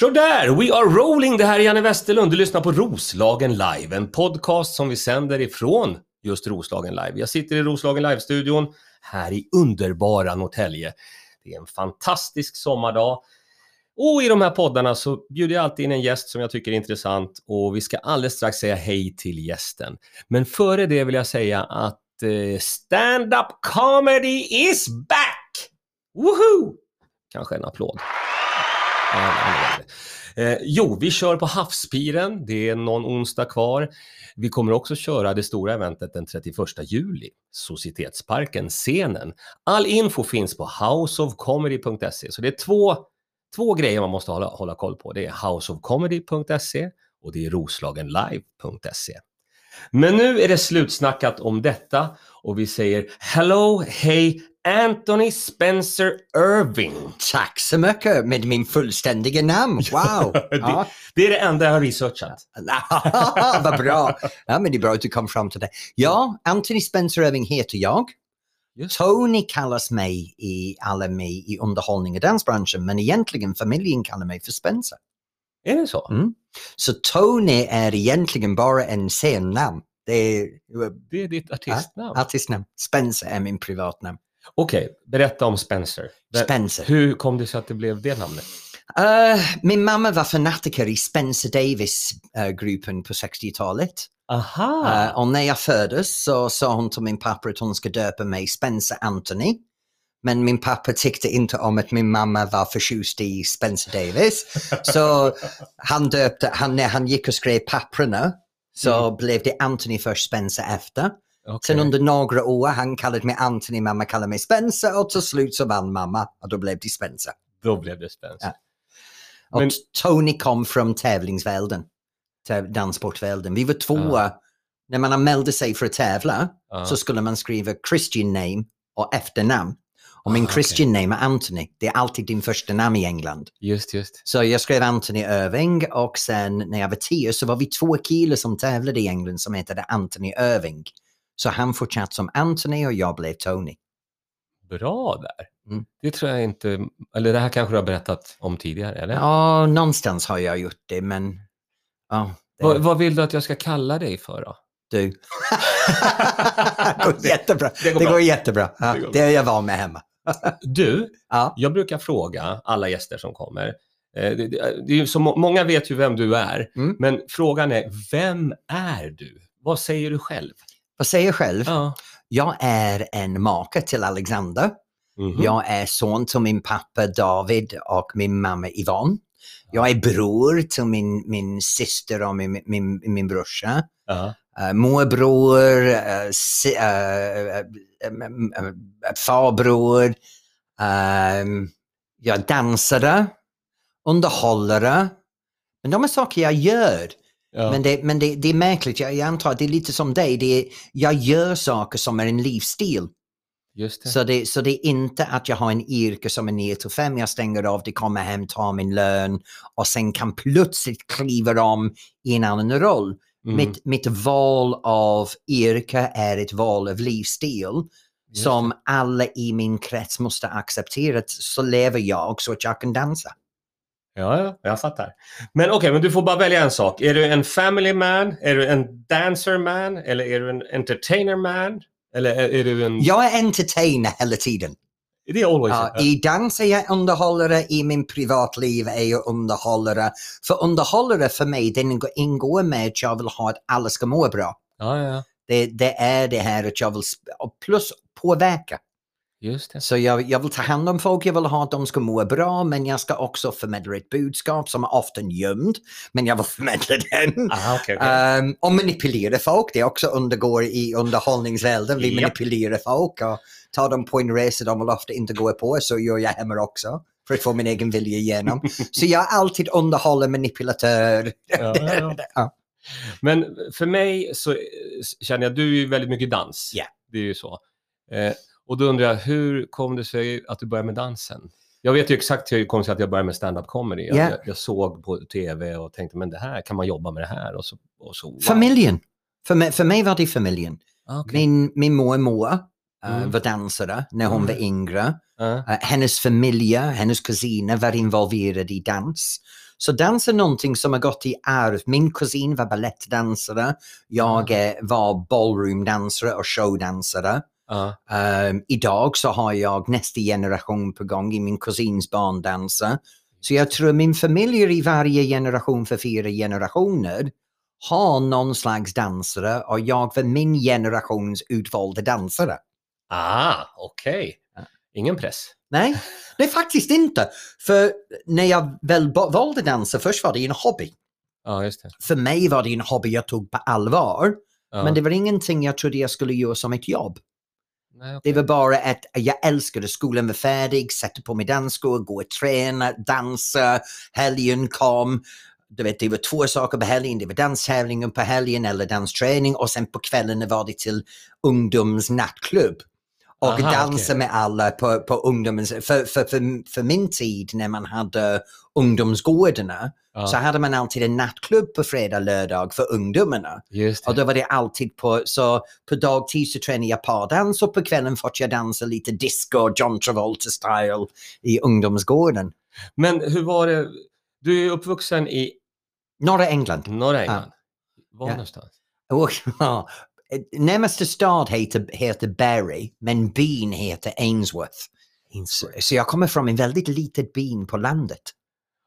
Sådär, we are rolling! Det här är Janne Westerlund. Du lyssnar på Roslagen Live, en podcast som vi sänder ifrån just Roslagen Live. Jag sitter i Roslagen Live-studion här i underbara Norrtälje. Det är en fantastisk sommardag. Och i de här poddarna så bjuder jag alltid in en gäst som jag tycker är intressant och vi ska alldeles strax säga hej till gästen. Men före det vill jag säga att eh, stand-up comedy is back! Woohoo! Kanske en applåd. Eh, jo, vi kör på Havspiren. Det är någon onsdag kvar. Vi kommer också köra det stora eventet den 31 juli. Societetsparken, scenen. All info finns på houseofcomedy.se. Så det är två, två grejer man måste hålla, hålla koll på. Det är houseofcomedy.se och det är roslagenlive.se. Men nu är det slutsnackat om detta och vi säger hello, hej, Anthony Spencer Irving. Tack så mycket med min fullständiga namn. Wow! det, Ja. det är det enda jag har researchat. Vad bra! Ja, men det är bra att du kom fram till det. Ja, Anthony Spencer Irving heter jag. Just. Tony kallas mig i alla mig i underhållning och dansbranschen, men egentligen familjen kallar mig för Spencer. Är det så? Mm. Så Tony är egentligen bara en scennamn. Det är Det är ditt artistnamn? artistnamn. Spencer är min privatnamn. Okej, berätta om Spencer. Spencer. Hur kom det sig att det blev det namnet? Eh, min mamma var fanatiker i Spencer Davis-gruppen på 60-talet. Aha! Eh, och när jag föddes så sa hon till min pappa att hon ska döpa mig Spencer Anthony. Men min pappa tyckte inte om att min mamma var förtjust i Spencer Davis. Så han döpte, han, när han gick och skrev papperna så blev det Anthony först, Spencer efter. Okej. Sen under några år, han kallade mig Anthony, mamma kallade mig Spencer och till slut så vann mamma och då blev det Spencer. Då blev det Spencer. Ja. Och Men- Tony kom från tävlingsvärlden, täv- danssportvärlden. Vi var tvåa. När man anmälde sig för att tävla Ja. så skulle man skriva Christian name och efternamn. Och min Ah. Christian name är Anthony. Det är alltid din första namn i England. Just, just. Så jag skrev Anthony Irving och sen när jag var tio så var vi två killar som tävlade i England som hette Anthony Irving. Så han fortsatte som Anthony och jag blev Tony. Bra där. Mm. Det tror jag inte, eller det här kanske du har berättat om tidigare, eller? Ja, någonstans har jag gjort det men... Ja, det- Vad, vad vill du att jag ska kalla dig för då? Du. det går jättebra. det Det går går, bra. jättebra. Ja, Det går det är jag van med hemma. Du, Ja. jag brukar fråga alla gäster som kommer. eh, Det, det, det är så, må- många vet ju vem du är, Mm. men frågan är, vem är du? Vad säger du själv? Vad säger jag själv? Ja. Jag är en make till Alexander. Mhm. Jag är son till min pappa David och min mamma Yvonne. Jag är bror till min, min syster och min, min, min brorsa. Ja. Uh, morbror, uh, si, uh, uh, farbror. Um, jag är dansare, underhållare. Men de är saker jag gör. Ja. Men, det, men det, det är märkligt, jag, jag antar att det är lite som dig. Det är, jag gör saker som är en livsstil. Det. Så det, så det är inte att jag har en yrke som är 9 till 5, jag stänger av, det kommer hem, tar min lön och sen kan plötsligt kliva om i en annan roll. Mm. Mitt, mitt val av yrke är ett val av livsstil som alla i min krets måste acceptera. att Så lever jag så att jag kan dansa. Ja, ja, jag fattar. Men okej, men du får bara välja en sak. Är du en family man? Är du en dancer man? Eller är du en entertainer man? Eller är, är du en... Jag är entertainer hela tiden. Det är always... Ja, I dans är jag underhållare, i min privatliv är jag underhållare. För underhållare för mig, den ingår- med att jag vill ha att alla ska må bra. ja, ja, Det, det är det här att jag vill, plus påverka. Just det. Så jag, jag vill ta hand om folk, jag vill ha att de ska må bra, men jag ska också förmedla ett budskap som är ofta gömd, men jag vill förmedla den. Aha, okej, okej. Um, och manipulera folk, det också undergår i underhållningsvärlden. Vi Japp. manipulerar folk och tar dem på en resa de vill ofta inte gå på, så gör jag hemma också. För att få min egen vilja igenom. så jag är alltid underhåller manipulatör. Ja, ja, ja. Men för mig så känner jag, du är ju väldigt mycket dans. Ja. Det är ju så. Eh, och då undrar jag, hur kom det sig att du började med dansen? Jag vet ju exakt hur det kom sig att jag började med stand-up comedy. Jag, Ja. jag, jag såg på tv och tänkte, men det här, kan man jobba med det här? Och så, och så wow. Familjen. För mig, för mig var det familjen. Ah, okej. Min, min mormor eh, Mm. var dansare när hon var Mm. yngre. Ja. Eh, hennes familj, hennes kusiner var involverade i dans. Så dans är någonting som har gått i arv. Min kusin var ballettdansare, jag eh, var ballroomdansare och showdansare. Ja. Ehm, idag så har jag nästa generation på gång i min kusins barndansa. Så jag tror min familj i varje generation för fyra generationer har någon slags dansare och jag var min generations utvalda dansare. Ah, okej. Ja. Ingen press. Nej, nej faktiskt inte. För när jag väl valde dansa, först var det en hobby. Ja, just det. För mig var det en hobby jag tog på allvar. Ja. Men det var ingenting jag trodde jag skulle göra som ett jobb. Nej. Det var bara att jag älskade skolan var färdig, sätta på mig dansskor, gå och träna, dansa, helgen kom. Du vet, det var två saker på helgen, det var danstävlingen på helgen eller dansträning och sen på kvällen var det till ungdomsnattklubb. Och Aha, dansa okej. med alla på, på ungdomens... För, för, för, för min tid när man hade ungdomsgårdarna ja. så hade man alltid en nattklubb på fredag, lördag för ungdomarna. Och då var det alltid på, så på dagtid så tränade jag pardans och på kvällen fått jag dansa lite disco, John Travolta-style i ungdomsgården. Men hur var det? Du är uppvuxen i Norra England. norra England. Var Ja. någonstans? Och, ja, närmaste stad heter, heter Barry, men byn heter Ainsworth. Så, så jag kommer från en väldigt litet byn på landet.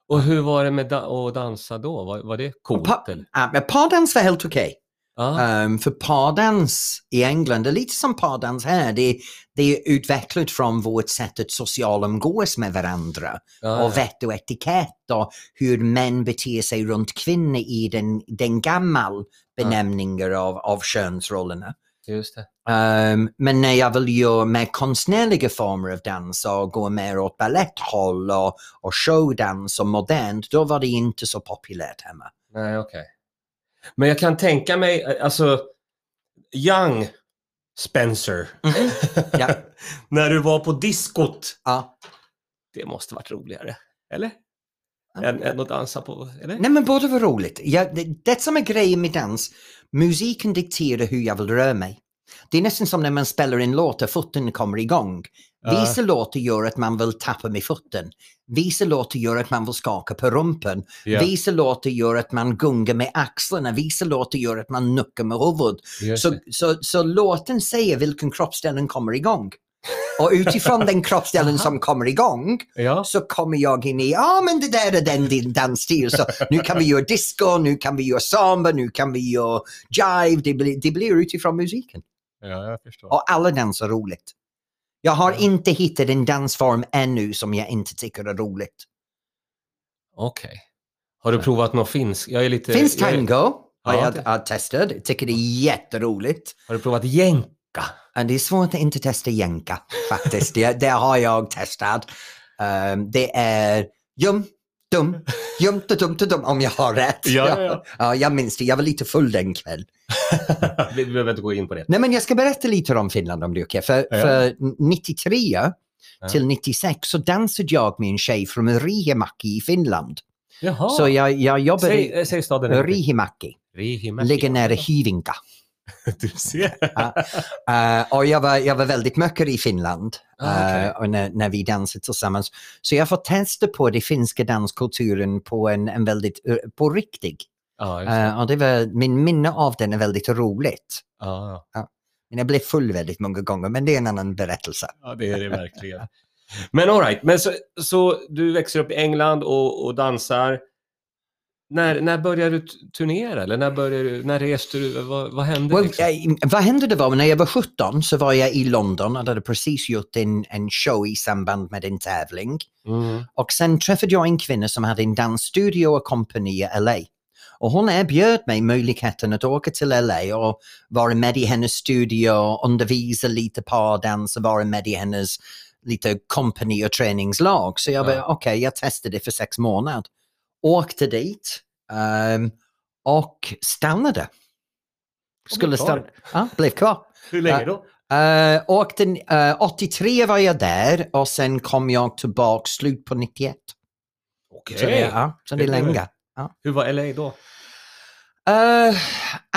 Och hur var det med da- att dansa då? Var, var det coolt? Pa, eller? ja, men pardans var helt okej. Um, för pardans i England, är lite som pardans här, det, det är utvecklat från vårt sätt att socialumgås med varandra. ja, och vett och etikett och hur män beter sig runt kvinnor i den, den gammal benämningar av, av könsrollerna. Just det. Um, men när jag vill göra mer konstnärliga former av dans och gå mer åt baletthåll och, och showdans och modernt, då var det inte så populärt hemma. Nej, okej. Men jag kan tänka mig, eh, alltså, Young Spencer. Mhm. Ja. När du var på diskot. Ja. Det måste varit roligare. Eller? Ja. Än, än att dansa på, eller? Nej men båda var roligt. Jag, det, det som är grejen med dans, musiken dikterar hur jag vill röra mig. Det är nästan som när man spelar en låt och foten kommer igång. Ja. Vissa låtar gör att man vill tappa med foten. Vissa låtar gör att man vill skaka på rumpen. Ja, Vissa låtar gör att man gungar med axlarna. Vissa låtar gör att man nuckar med huvudet. just Så, så, så låten säger vilken kroppsdelen kommer igång. Och utifrån den kroppsdelen som kommer igång ja. så kommer jag in i, ja men det där är den din dansstil. Så nu kan vi göra disco, nu kan vi göra samba, nu kan vi göra jive. Det blir, det blir utifrån musiken. ja, jag förstår. Och alla dansar roligt. Jag har inte hittat en dansform ännu som jag inte tycker är roligt. Okej. Har du provat något finsk? Jag är lite... Finns jag är- tango, har Ja, jag det- har testat. Jag tycker det är jätteroligt. Har du provat jänka? Det är svårt att inte testa jänka faktiskt. det, det har jag testat. Um, det är jum, dum, dum, dum, dum, om jag har rätt. Ja, ja, ja. ja, jag minns det. Jag var lite full den kväll. Vi behöver inte gå in på det. Nej, men jag ska berätta lite om Finland om det är okej. För, för 93 Ja. till 96 så dansade jag med en tjej från Riihimäki i Finland. Jaha. Så jag, jag säg, i eh, säg staden. Riihimäki, Riihimäki. ligger nära Hyvinka. Du ser. Och jag var, jag var väldigt mycket i Finland Ah, okej. eh, och när, när vi dansade tillsammans. Så jag får testa på den finska danskulturen på en, en väldigt, eh, på riktigt. Det. Eh, och det var, min minne av den är väldigt roligt. ja, Men jag blev full väldigt många gånger, men det är en annan berättelse. ja, det är det verkligen. Men all right. men så, så du växer upp i England och, och dansar. När, när började du turnera eller när, började du, när reste du? Vad, vad hände? Well, liksom? eh, vad hände det var när jag var 17 så var jag i London och hade precis gjort en, en show i samband med en tävling. Mm. Och sen träffade jag en kvinna som hade en dansstudio och kompani i LA. Och hon erbjöd mig möjligheten att åka till LA och vara med i hennes studio, undervisa lite pardans och vara med i hennes lite kompani och träningslag. Så jag Ja. okej, jag testade det för sex månader. Åkte dit ehm, och stannade. Skulle kvar. stanna. Ja, blev kvar. Hur länge Ja. då? Uh, åkte, eh, 83 var jag där och sen kom jag tillbaka slut på 91. Okej. Så det, ja, så det är länge. Hur var LA då? Uh,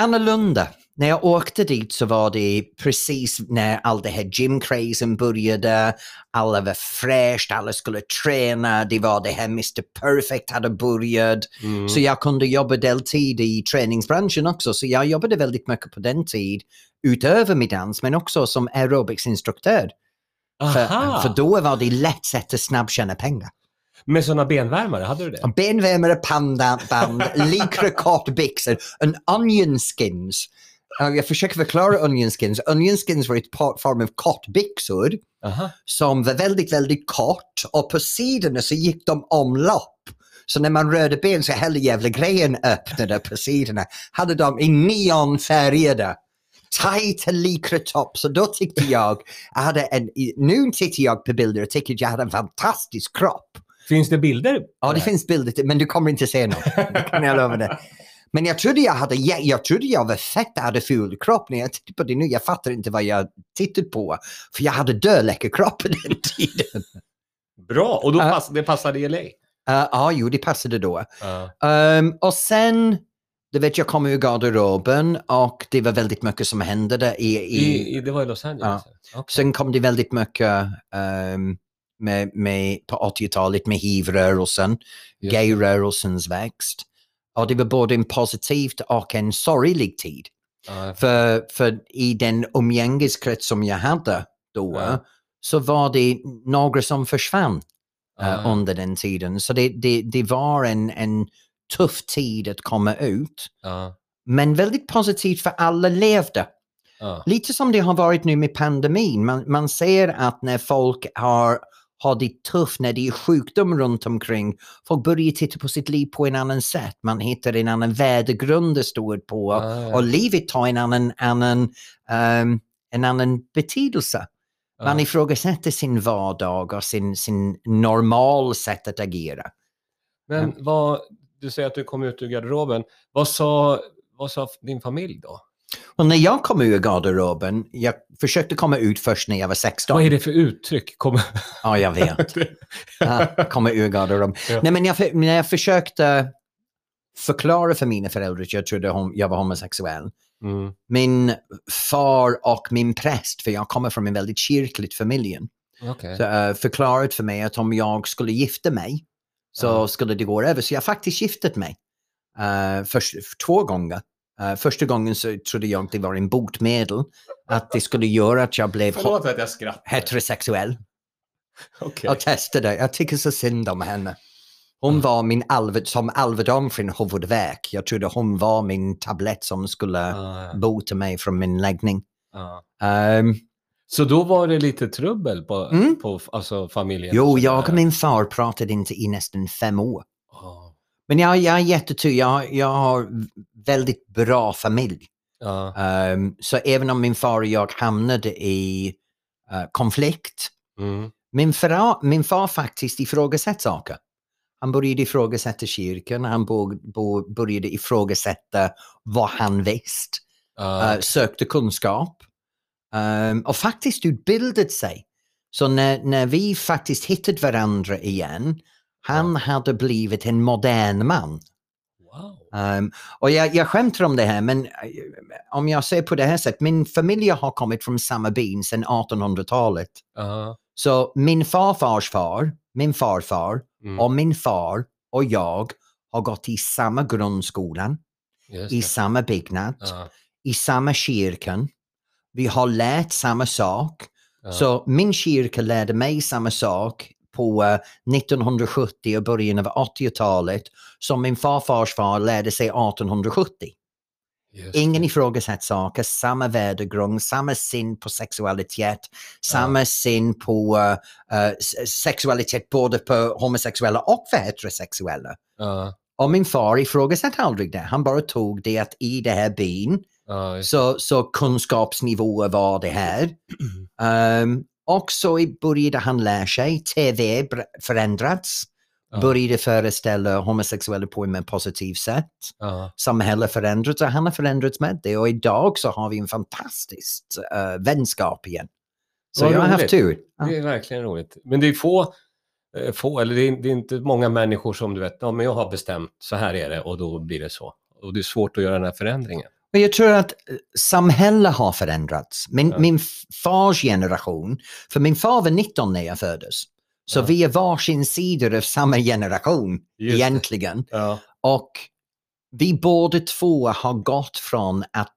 annorlunda. När jag åkte dit så var det precis när all det här gymcrazen började. Alla var fräscht, alla skulle träna. Det var det här Mr Perfect hade börjat. Mm. Så jag kunde jobba deltid i träningsbranschen också. Så jag jobbade väldigt mycket på den tid utöver min dans men också som aerobicsinstruktör. För, för då var det lätt sätt att snabbtjäna pengar. Med sådana benvärmare, hade du det? Benvärmare, pandaband, likra kortbyxor, en onion skins. Jag försöker förklara onion skins. Onion skins var ett form av kortbyxor Aha. som var väldigt, väldigt kort och på sidorna så gick de omlopp. Så när man rörde ben så hela jävla grejen öppnade på sidorna. Hade de i neonfärgade tajta likra topp. Så då tyckte jag, jag hade en, nu tittar jag på bilder och tycker att jag hade en fantastisk kropp. Finns det bilder? Ja, det finns bilder, men du kommer inte se något. Det kan jag lova dig. Men jag trodde jag hade, jag, jag trodde jag var fett, hade ful kropp. När jag tittar på det nu, jag fattar inte vad jag tittat på. För jag hade dödläcker kropp på den tiden. Bra, och då pass, det passade i LA? Uh, ja, jo, det passade då. Ja. Ehm, och sen, du vet, jag kom ur garderoben och det var väldigt mycket som hände där i, i, I, det var i Los Angeles? Okej. Sen kom det väldigt mycket ehm, med, med, på 80-talet med hivrörelsen, gayrörelsens växt. Och det var både en positivt och en sorglig tid. Ja, För, för i den umgängeskrets som jag hade då Ja. så var det några som försvann ja. under den tiden. Så det, det, det var en, en tuff tid att komma ut. Men väldigt positivt för alla levde. Lite som det har varit nu med pandemin. Man, man ser att när folk har, har det tufft, när det är sjukdom runt omkring, folk börjar titta på sitt liv på en annan sätt. Man hittar en annan värdegrund det står på Ja, och livet tar en annan, annan, ehm, en annan betydelse. Man ja. ifrågasätter sin vardag och sin, sin normal sätt att agera. Men vad, du säger att du kom ut ur garderoben. Vad sa, vad sa din familj då? Och när jag kom ur garderoben, jag försökte komma ut först när jag var 16. Vad är det för uttryck? Kom... Ja, jag vet. Ja, komma ur garderoben. Ja. Nej, men jag, för- när jag försökte förklara för mina föräldrar att jag trodde hom- jag var homosexuell. Mm. Min far och min präst, för jag kommer från en väldigt kyrkligt familj, så, uh, förklarat för mig att om jag skulle gifta mig så Ja. skulle det gå över. Så jag har faktiskt giftat mig uh, först, två gånger. Uh, första gången så trodde jag det var en botemedel, att det skulle göra att jag blev Förlåt att jag skrattar. heterosexuell. Okej. Jag testade, jag tycker så synd om henne. Hon var min Alve, som Alvedon för en huvudvärk. Jag trodde hon var min tablett som skulle ja. bota mig från min läggning. Ja. Ehm, Så då var det lite trubbel på, Mm. på alltså, familjen? jo, jag och min far pratade inte i nästan fem år. Men jag, jag är jättetur, jag, jag har väldigt bra familj. Ja. Ehm, så även om min far och jag hamnade i eh, konflikt, Mm. min, far, min far faktiskt ifrågasatte saker. Han började ifrågasätta kyrkan, han bo, bo, började ifrågasätta vad han visste, Ja. eh, sökte kunskap ehm, och faktiskt utbildade sig. Så när, när vi faktiskt hittade varandra igen, han hade blivit en modern man. Wow. Ehm, och jag, jag skämtar om det här, men eh, om jag ser på det här sättet, min familj har kommit från samma by sedan 1800-talet. Ja. Så min farfars far, min farfar Mm. och min far och jag har gått i samma grundskolan, i samma byggnad, Ja. i samma kyrkan. Vi har lärt samma sak. Ja. Så min kyrka lärde mig samma sak på eh, 1970 och början av 80-talet som min farfars far lärde sig 1870. Just Ingen ifrågasätter saker, samma värdegrund, samma syn på sexualitet, samma syn på eh, eh, s- sexualitet både för homosexuella och för heterosexuella. Ja. Och min far ifrågasatte aldrig det. Han bara tog det att i det här byn Ja, så, så kunskapsnivåer var det här. Um, och så i- började han lära sig, tv förändrats, Ja. började föreställa homosexuella på ett positivt sätt. ja. Samhället förändrats och han har förändrats med det och idag så har vi en fantastisk uh, vänskap igen. Så Vad jag har haft tur. Ja. Det är verkligen roligt. Men det är få, eh, få eller det är, det är inte många människor som du vet, ja men jag har bestämt, så här är det och då blir det så. Och det är svårt att göra den här förändringen. Men jag tror att eh, samhället har förändrats. Min, Ja. min fars generation, för min far var 19 när jag föddes. Så Ja. vi är varsin sidor av samma generation Just egentligen. Ja. Och vi båda två har gått från att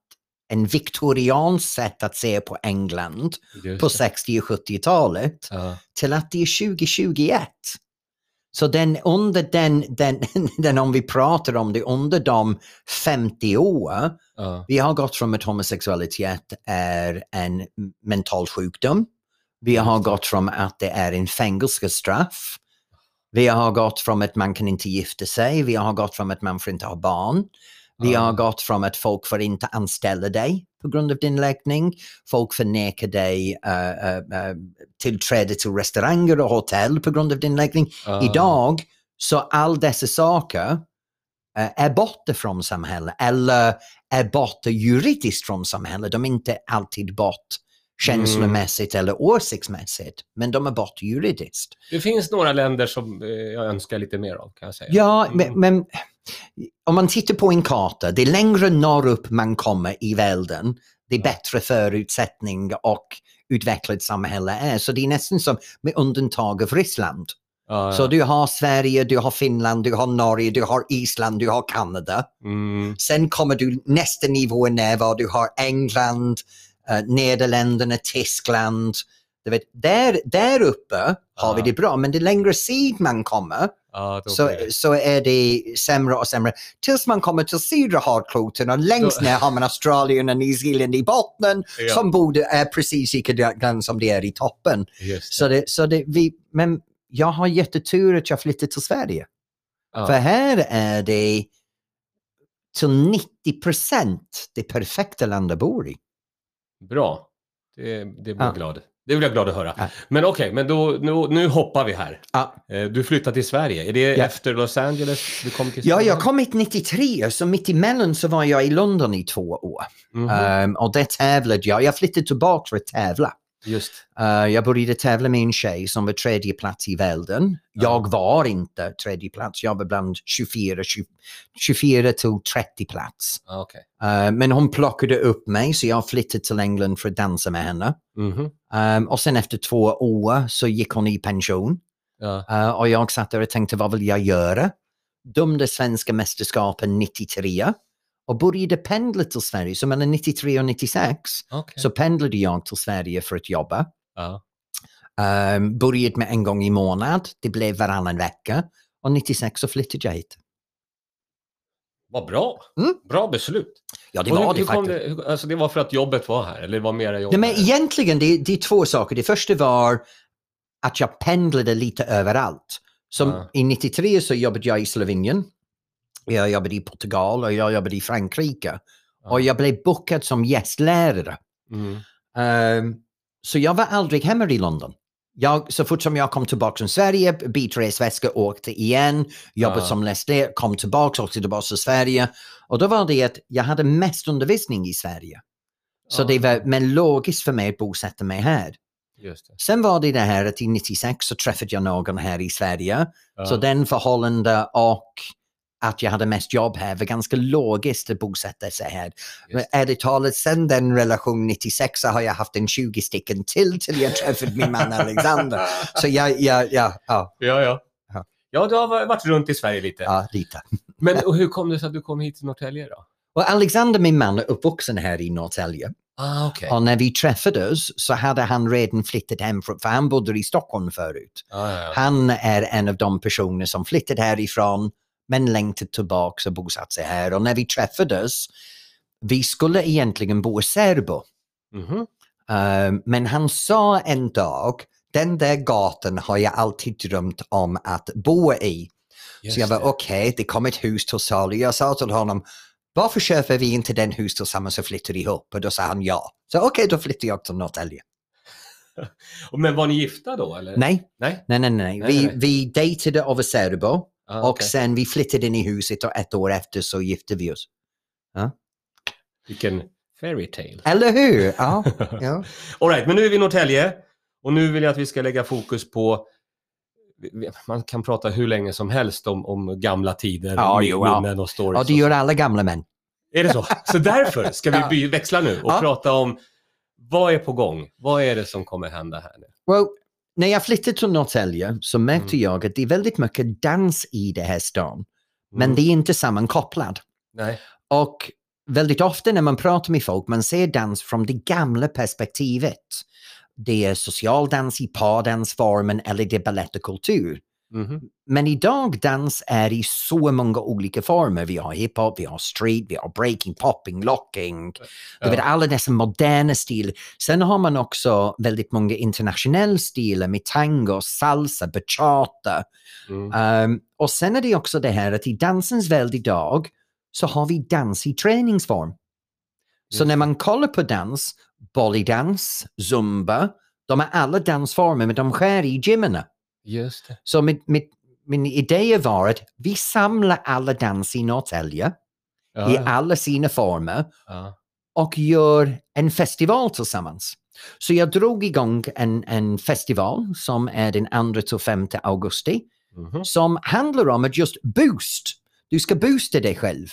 en viktoriansk sätt att se på England Just på det. 60 och 70-talet Ja. till att det är 2021. Så den, under den, den, den, om vi pratar om det, under de 50 år, Ja. vi har gått från att homosexualitet är en mental sjukdom. Vi har gått från att det är en fängelsestraff. Vi har gått från att man kan inte gifta sig. Vi har gått från att man får inte ha barn. Vi har gått från att folk får inte anställa dig på grund av din läggning. Folk förnekar dig uh, uh, uh, tillträde till restauranger och hotell på grund av din läggning. Idag så all dessa saker är borta från samhället eller är borta juridiskt från samhället. De är inte alltid bort känslomässigt eller åsiktsmässigt, men de är borta juridiskt. Det finns några länder som jag önskar lite mer av kan jag säga. Ja, Mm. men, men om man tittar på en karta, det längre norrut man kommer i världen, det bättre förutsättning och utvecklat samhälle är. Så det är nästan som med undantag av Ryssland. Ja, ja. Så du har Sverige, du har Finland, du har Norge, du har Island, du har Kanada. Mm. Sen kommer du nästa nivå ner var du har England, eh, Nederländerna, Tyskland. Du vet, där, där uppe har vi Ja. det bra, men det längre syd man kommer Ja, så, så är det sämre och sämre. Tills man kommer till södra halvkloten och längst ner har man Australien och New Zeeland i botten Ja. som borde är precis likadant som det är i toppen. Det. Så det, så det, vi, men jag har jättetur att jag flyttade till Sverige. Ja. För här är det till 90 procent det perfekta land att bo i. Bra. Det, det blir Ja. glad. Det blir jag glad att höra. Ja. Men okej, men då, nu, nu hoppar vi här. Ja. Eh, Du flyttar till Sverige. Är det Ja. efter Los Angeles du kom till Ja, Sverige? jag kom hit 93, så mitt emellan så var jag i London i två år. Mhm. Ehm, och där tävlade jag. Jag flyttade tillbaka för att tävla. Just. Eh, jag började tävla med en tjej som var tredje plats i världen. Jag var inte tredje plats, jag var bland 24, 20, 24 till 30 plats. Ah, okej. Eh, men hon plockade upp mig så jag flyttade till England för att dansa med henne. Mhm. Um, och sen efter två år så gick hon i pension. Ja. Uh, och jag satt där och tänkte, vad vill jag göra? Dömde svenska mästerskapen 93 och började pendla till Sverige. Så mellan 93 och 96 okej. så pendlade jag till Sverige för att jobba. Ja. Um, började med en gång i månad, det blev varannan vecka. Och 96 så flyttade jag hit. Vad bra. Mm. Bra beslut. Ja, det Och var det hur kom faktiskt. det, alltså det var för att jobbet var här, eller det var mera jobb Ja, men egentligen, det, det är två saker. Det första var att jag pendlade lite överallt. Som Ja. I 93 så jobbade jag i Slovenien. Jag jobbade i Portugal och jag jobbade i Frankrike. Och jag blev bokad som gästlärare. Mm. Ehm, så jag var aldrig hemma i London. Jag, så fort som jag kom tillbaka från Sverige, bytte resväska, åkte igen, jobbade Ja. som läsare, kom tillbaka, åkte tillbaka till Sverige. Och då var det att jag hade mest undervisning i Sverige. Så Ja. det var men logiskt för mig att bosätta mig här. Sen var det det här att i 96 så träffade jag någon här i Sverige. Ja. Så den förhållande och att jag hade mest jobb här var ganska logiskt att bosätta sig här. Ärligt talat, sen den relation 96 så har jag haft en 20 stycken till till jag träffade min man Alexander. Så jag, jag, ja, ja, Ja, ja. Ja. Du har varit runt i Sverige lite. ja, lite. Men hur kom det sig att du kom hit till Norrtälje då? Och Alexander, min man, är uppvuxen här i Norrtälje. Ah, okej. Och när vi träffades så hade han redan flyttat hem, från, för han bodde i Stockholm förut. Ah, ja, ja. Han är en av de personer som flyttade härifrån men längtat tillbaka och bosatt sig här. Och när vi träffades, vi skulle egentligen bo i Särbo. Mhm. Eh, men han sa en dag, den där gatan har jag alltid drömt om att bo i. Just så jag var okej, det kom ett hus till salu. Jag sa till honom, varför köper vi inte den hus tillsammans och flyttar ihop? Och då sa han ja. Så okej, då flyttar jag till Norrtälje. Men var ni gifta då? Eller? Nej, Nej? nej, nej, nej. Nej, Vi, nej. vi dejtade över Särbo. Ah, Och okej. sen vi flyttade in i huset och ett år efter så gifte vi oss. Vilken fairy tale. Eller hur? Ja. ja. All right, men nu är vi i Norrtälje och nu vill jag att vi ska lägga fokus på man kan prata hur länge som helst om, om gamla tider, Ja, jo, ja. minnen och stories. Och det och gör alla gamla män. Är det så? Så därför ska vi Ja. växla nu och Ja. prata om vad är på gång? Vad är det som kommer hända här nu? Well, när jag flyttade till Norrtälje så märkte Mm. jag att det är väldigt mycket dans i det här stan. Men Mm. det är inte sammankopplad. Nej. Och väldigt ofta när man pratar med folk, man ser dans från det gamla perspektivet. Det är socialdans i pardansformen eller det är balett och kultur. Mhm. Men idag dans är i så många olika former. Vi har hiphop, vi har street, vi har breaking, popping, locking. Ja. vet, alla dessa moderna stilar. Sen har man också väldigt många internationella stilar med tango, salsa, bachata. Mm. Um, och sen är det också det här att i dansens värld idag så har vi dans i träningsform. Så Just när man kollar på dans, bolidans, zumba, de är alla dansformer men de sker i gymmen. Just det. Så mitt, mitt, min idé var att vi samlar alla dans i Norrtälje Ja, i alla sina former Ja. och gör en festival tillsammans. Så jag drog igång en, en festival som är den 2 till 5 augusti Mhm. som handlar om att just boost. Du ska boosta dig själv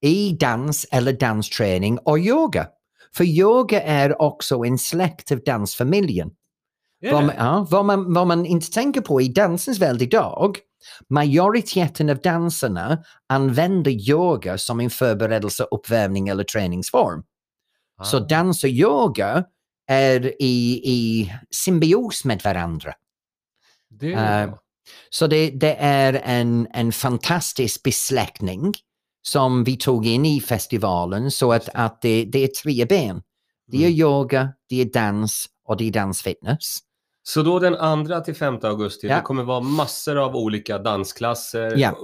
i dans eller dansträning och yoga. För yoga är också en släkt av dansfamiljen. Vad, man- ja, vad, man, vad man inte tänker på i dansens värld idag, majoriteten av dansarna använder yoga som en förberedelse, uppvärmning eller träningsform. Så Ah. dans och yoga är i, i symbios med varandra. Det bra. Så det, det är en, en fantastisk besläktning som vi tog in i festivalen så att, att det, det är tre ben. Det är Mm. yoga, det är dans och det är dansfitness. Så då den 2 till 5 augusti, Ja. det kommer vara massor av olika dansklasser Ja.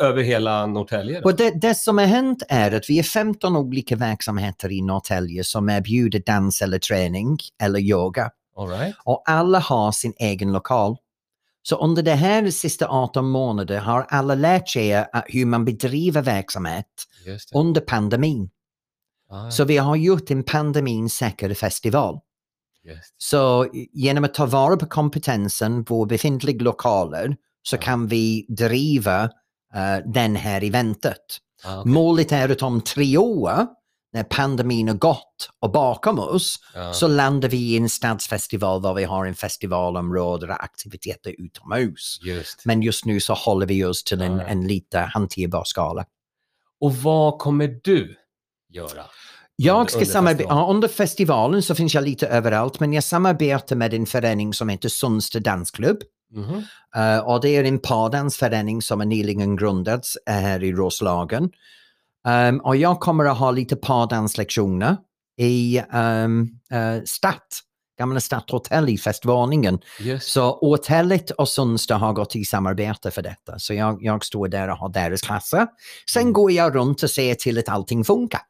över hela Norrtälje? Och det, det som har hänt är att vi är 15 olika verksamheter i Norrtälje som erbjuder dans eller träning eller yoga. All right. Och alla har sin egen lokal. Så under det här sista 18 månader har alla lärt sig hur man bedriver verksamhet under pandemin. Ah, Så vi har gjort en pandeminsäker festival. Just. Så genom att ta vara på kompetensen på befintliga lokaler så Ja. kan vi driva eh, den här eventet. Ah, okej. Målet är att om tre år, när pandemin har gått och bakom oss, Ja. så landar vi i en stadsfestival där vi har en festivalområde och aktiviteter utomhus. Just. Men just nu så håller vi oss till en, Ja. en lite hanterbar skala. Och vad kommer du göra? Jag ska samarbeta, ja, under festivalen så finns jag lite överallt, men jag samarbetar med en förening som heter Sundsta dansklubb. Mhm. Eh, och det är en pardansförening som är nyligen grundats eh, här i Roslagen. Ehm, och jag kommer att ha lite pardanslektioner i um, Stadt, gamla Stadthotell i festvåningen. Just. Så hotellet och Sundsta har gått i samarbete för detta. Så jag, jag står där och har deras klasser. Sen Mm. går jag runt och ser till att allting funkar.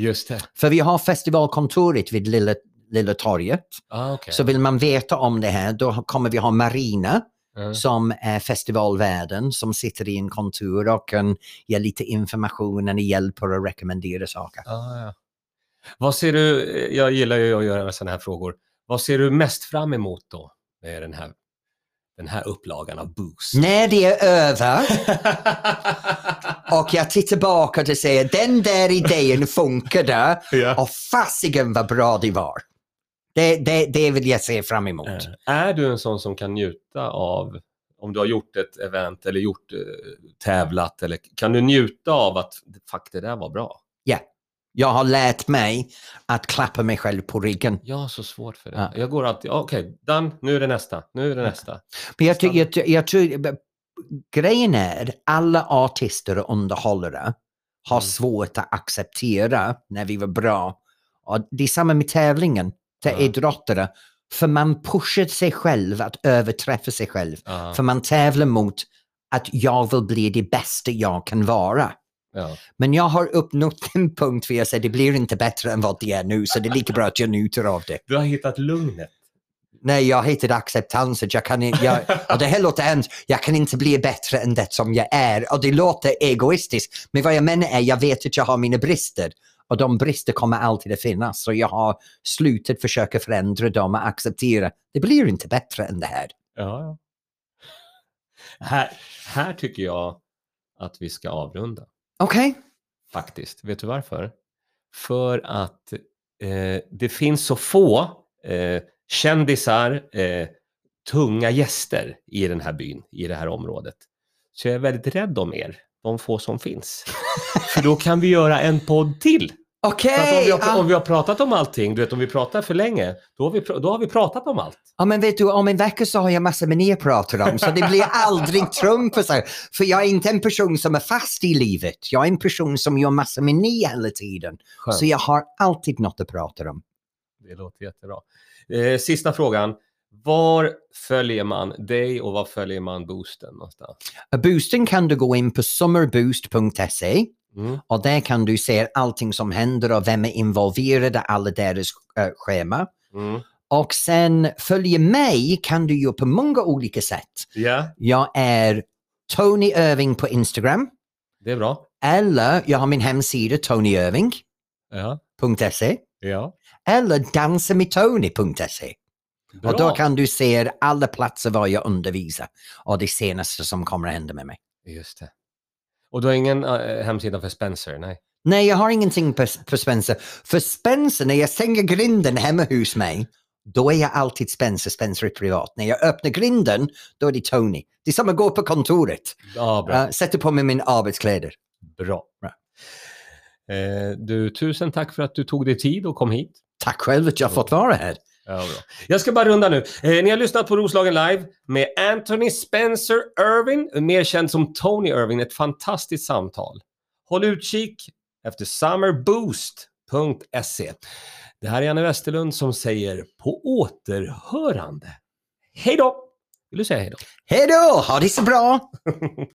Just det. För vi har festivalkontoret vid Lilla, Lilla torget. Ah, okej. Så vill man veta om det här, då kommer vi ha Marina Ja. som är festivalvärden som sitter i en kontor och kan ge lite information och hjälper och rekommendera saker. Ah, ja. Vad ser du, jag gillar ju att göra sådana här frågor. Vad ser du mest fram emot då med den här, den här upplagan av Boost? När det är över och jag tittar bakåt och säger den där idén funkade ja. och fasiken vad bra det var. Det, det, det vill jag se fram emot. Eh, Är du en sån som kan njuta av, om du har gjort ett event eller gjort, eh, tävlat, eller kan du njuta av att fuck det där var bra? Jag har lärt mig att klappa mig själv på ryggen. Jag har så svårt för det. Ja. Jag går alltid, okej, done, nu är det nästa, nu är det nästa. Men jag, jag, ty- jag tror, grejen är, alla artister och underhållare har Mm. svårt att acceptera när vi var bra. Och det är samma med tävlingen, till Ja. idrottare. För man pushar sig själv att överträffa sig själv. Ja, För man tävlar mot att jag vill bli det bästa jag kan vara. Ja. Men jag har uppnått en punkt för jag säger det blir inte bättre än vad det är nu, så det är lika bra att jag njuter av det. Du har hittat lugnet. Nej, jag hittade acceptans. att Jag kan, jag, och det här låter hemskt. Jag kan inte bli bättre än det som jag är. Och det låter egoistiskt. Men vad jag menar är, jag vet att jag har mina brister. Och de brister kommer alltid att finnas. Så jag har slutat försöka förändra dem och acceptera. Det blir inte bättre än det här. Ja, ja. Här, här tycker jag att vi ska avrunda. Okej? faktiskt. Vet du varför? För att eh, det finns så få eh, kändisar, eh, tunga gäster i den här byn, i det här området. Så jag är väldigt rädd om er, de få som finns. För då kan vi göra en podd till. Okej! Att om, vi har, ja. om vi har pratat om allting, du vet om vi pratar för länge, då har vi, då har vi pratat om allt. Ja, men vet du, om en vecka så har jag massa med ni pratar om, så det blir aldrig Trump. För, jag är inte en person som är fast i livet. Jag är en person som gör massa med ni hela tiden. Skönt. Så jag har alltid något att prata om. Det låter jättebra. Eh, sista frågan. Var följer man dig och var följer man boosten någonstans? Boosten kan du gå in på summerboost.se Mm. och där kan du se allting som händer och vem är involverad, alla deras äh, schema. Mm. Och sen följa mig kan du göra på många olika sätt. Ja, Jag är Tony Irving på Instagram det är bra. eller jag har min hemsida tonyirving.se Ja, ja. eller dansamitony.se. Bra. Och då kan du se alla platser var jag undervisar och det senaste som kommer att hända med mig. Just det. Och du har ingen eh, hemsida för Spencer? Nej. Nej, jag har ingenting på Spencer. För Spencer, när jag stänger grinden hemma hos mig, då är jag alltid Spencer, Spencer är privat. När jag öppnar grinden, då är det Tony. Det är som att gå på kontoret. Ja, bra. Uh, sätter på mig min arbetskläder. bra. Bra. Eh, du, tusen tack för att du tog dig tid och kom hit. Tack själv att jag fått vara här. Ja, bra. Jag ska bara runda nu. Eh, ni har lyssnat på Roslagen Live med Anthony Spencer Irving, mer känd som Tony Irving. Ett fantastiskt samtal. Håll utkik efter summerboost.se. Det här är Janne Westerlund som säger på återhörande. Hej då! Vill du säga hej då? Hej då! Ha det så bra!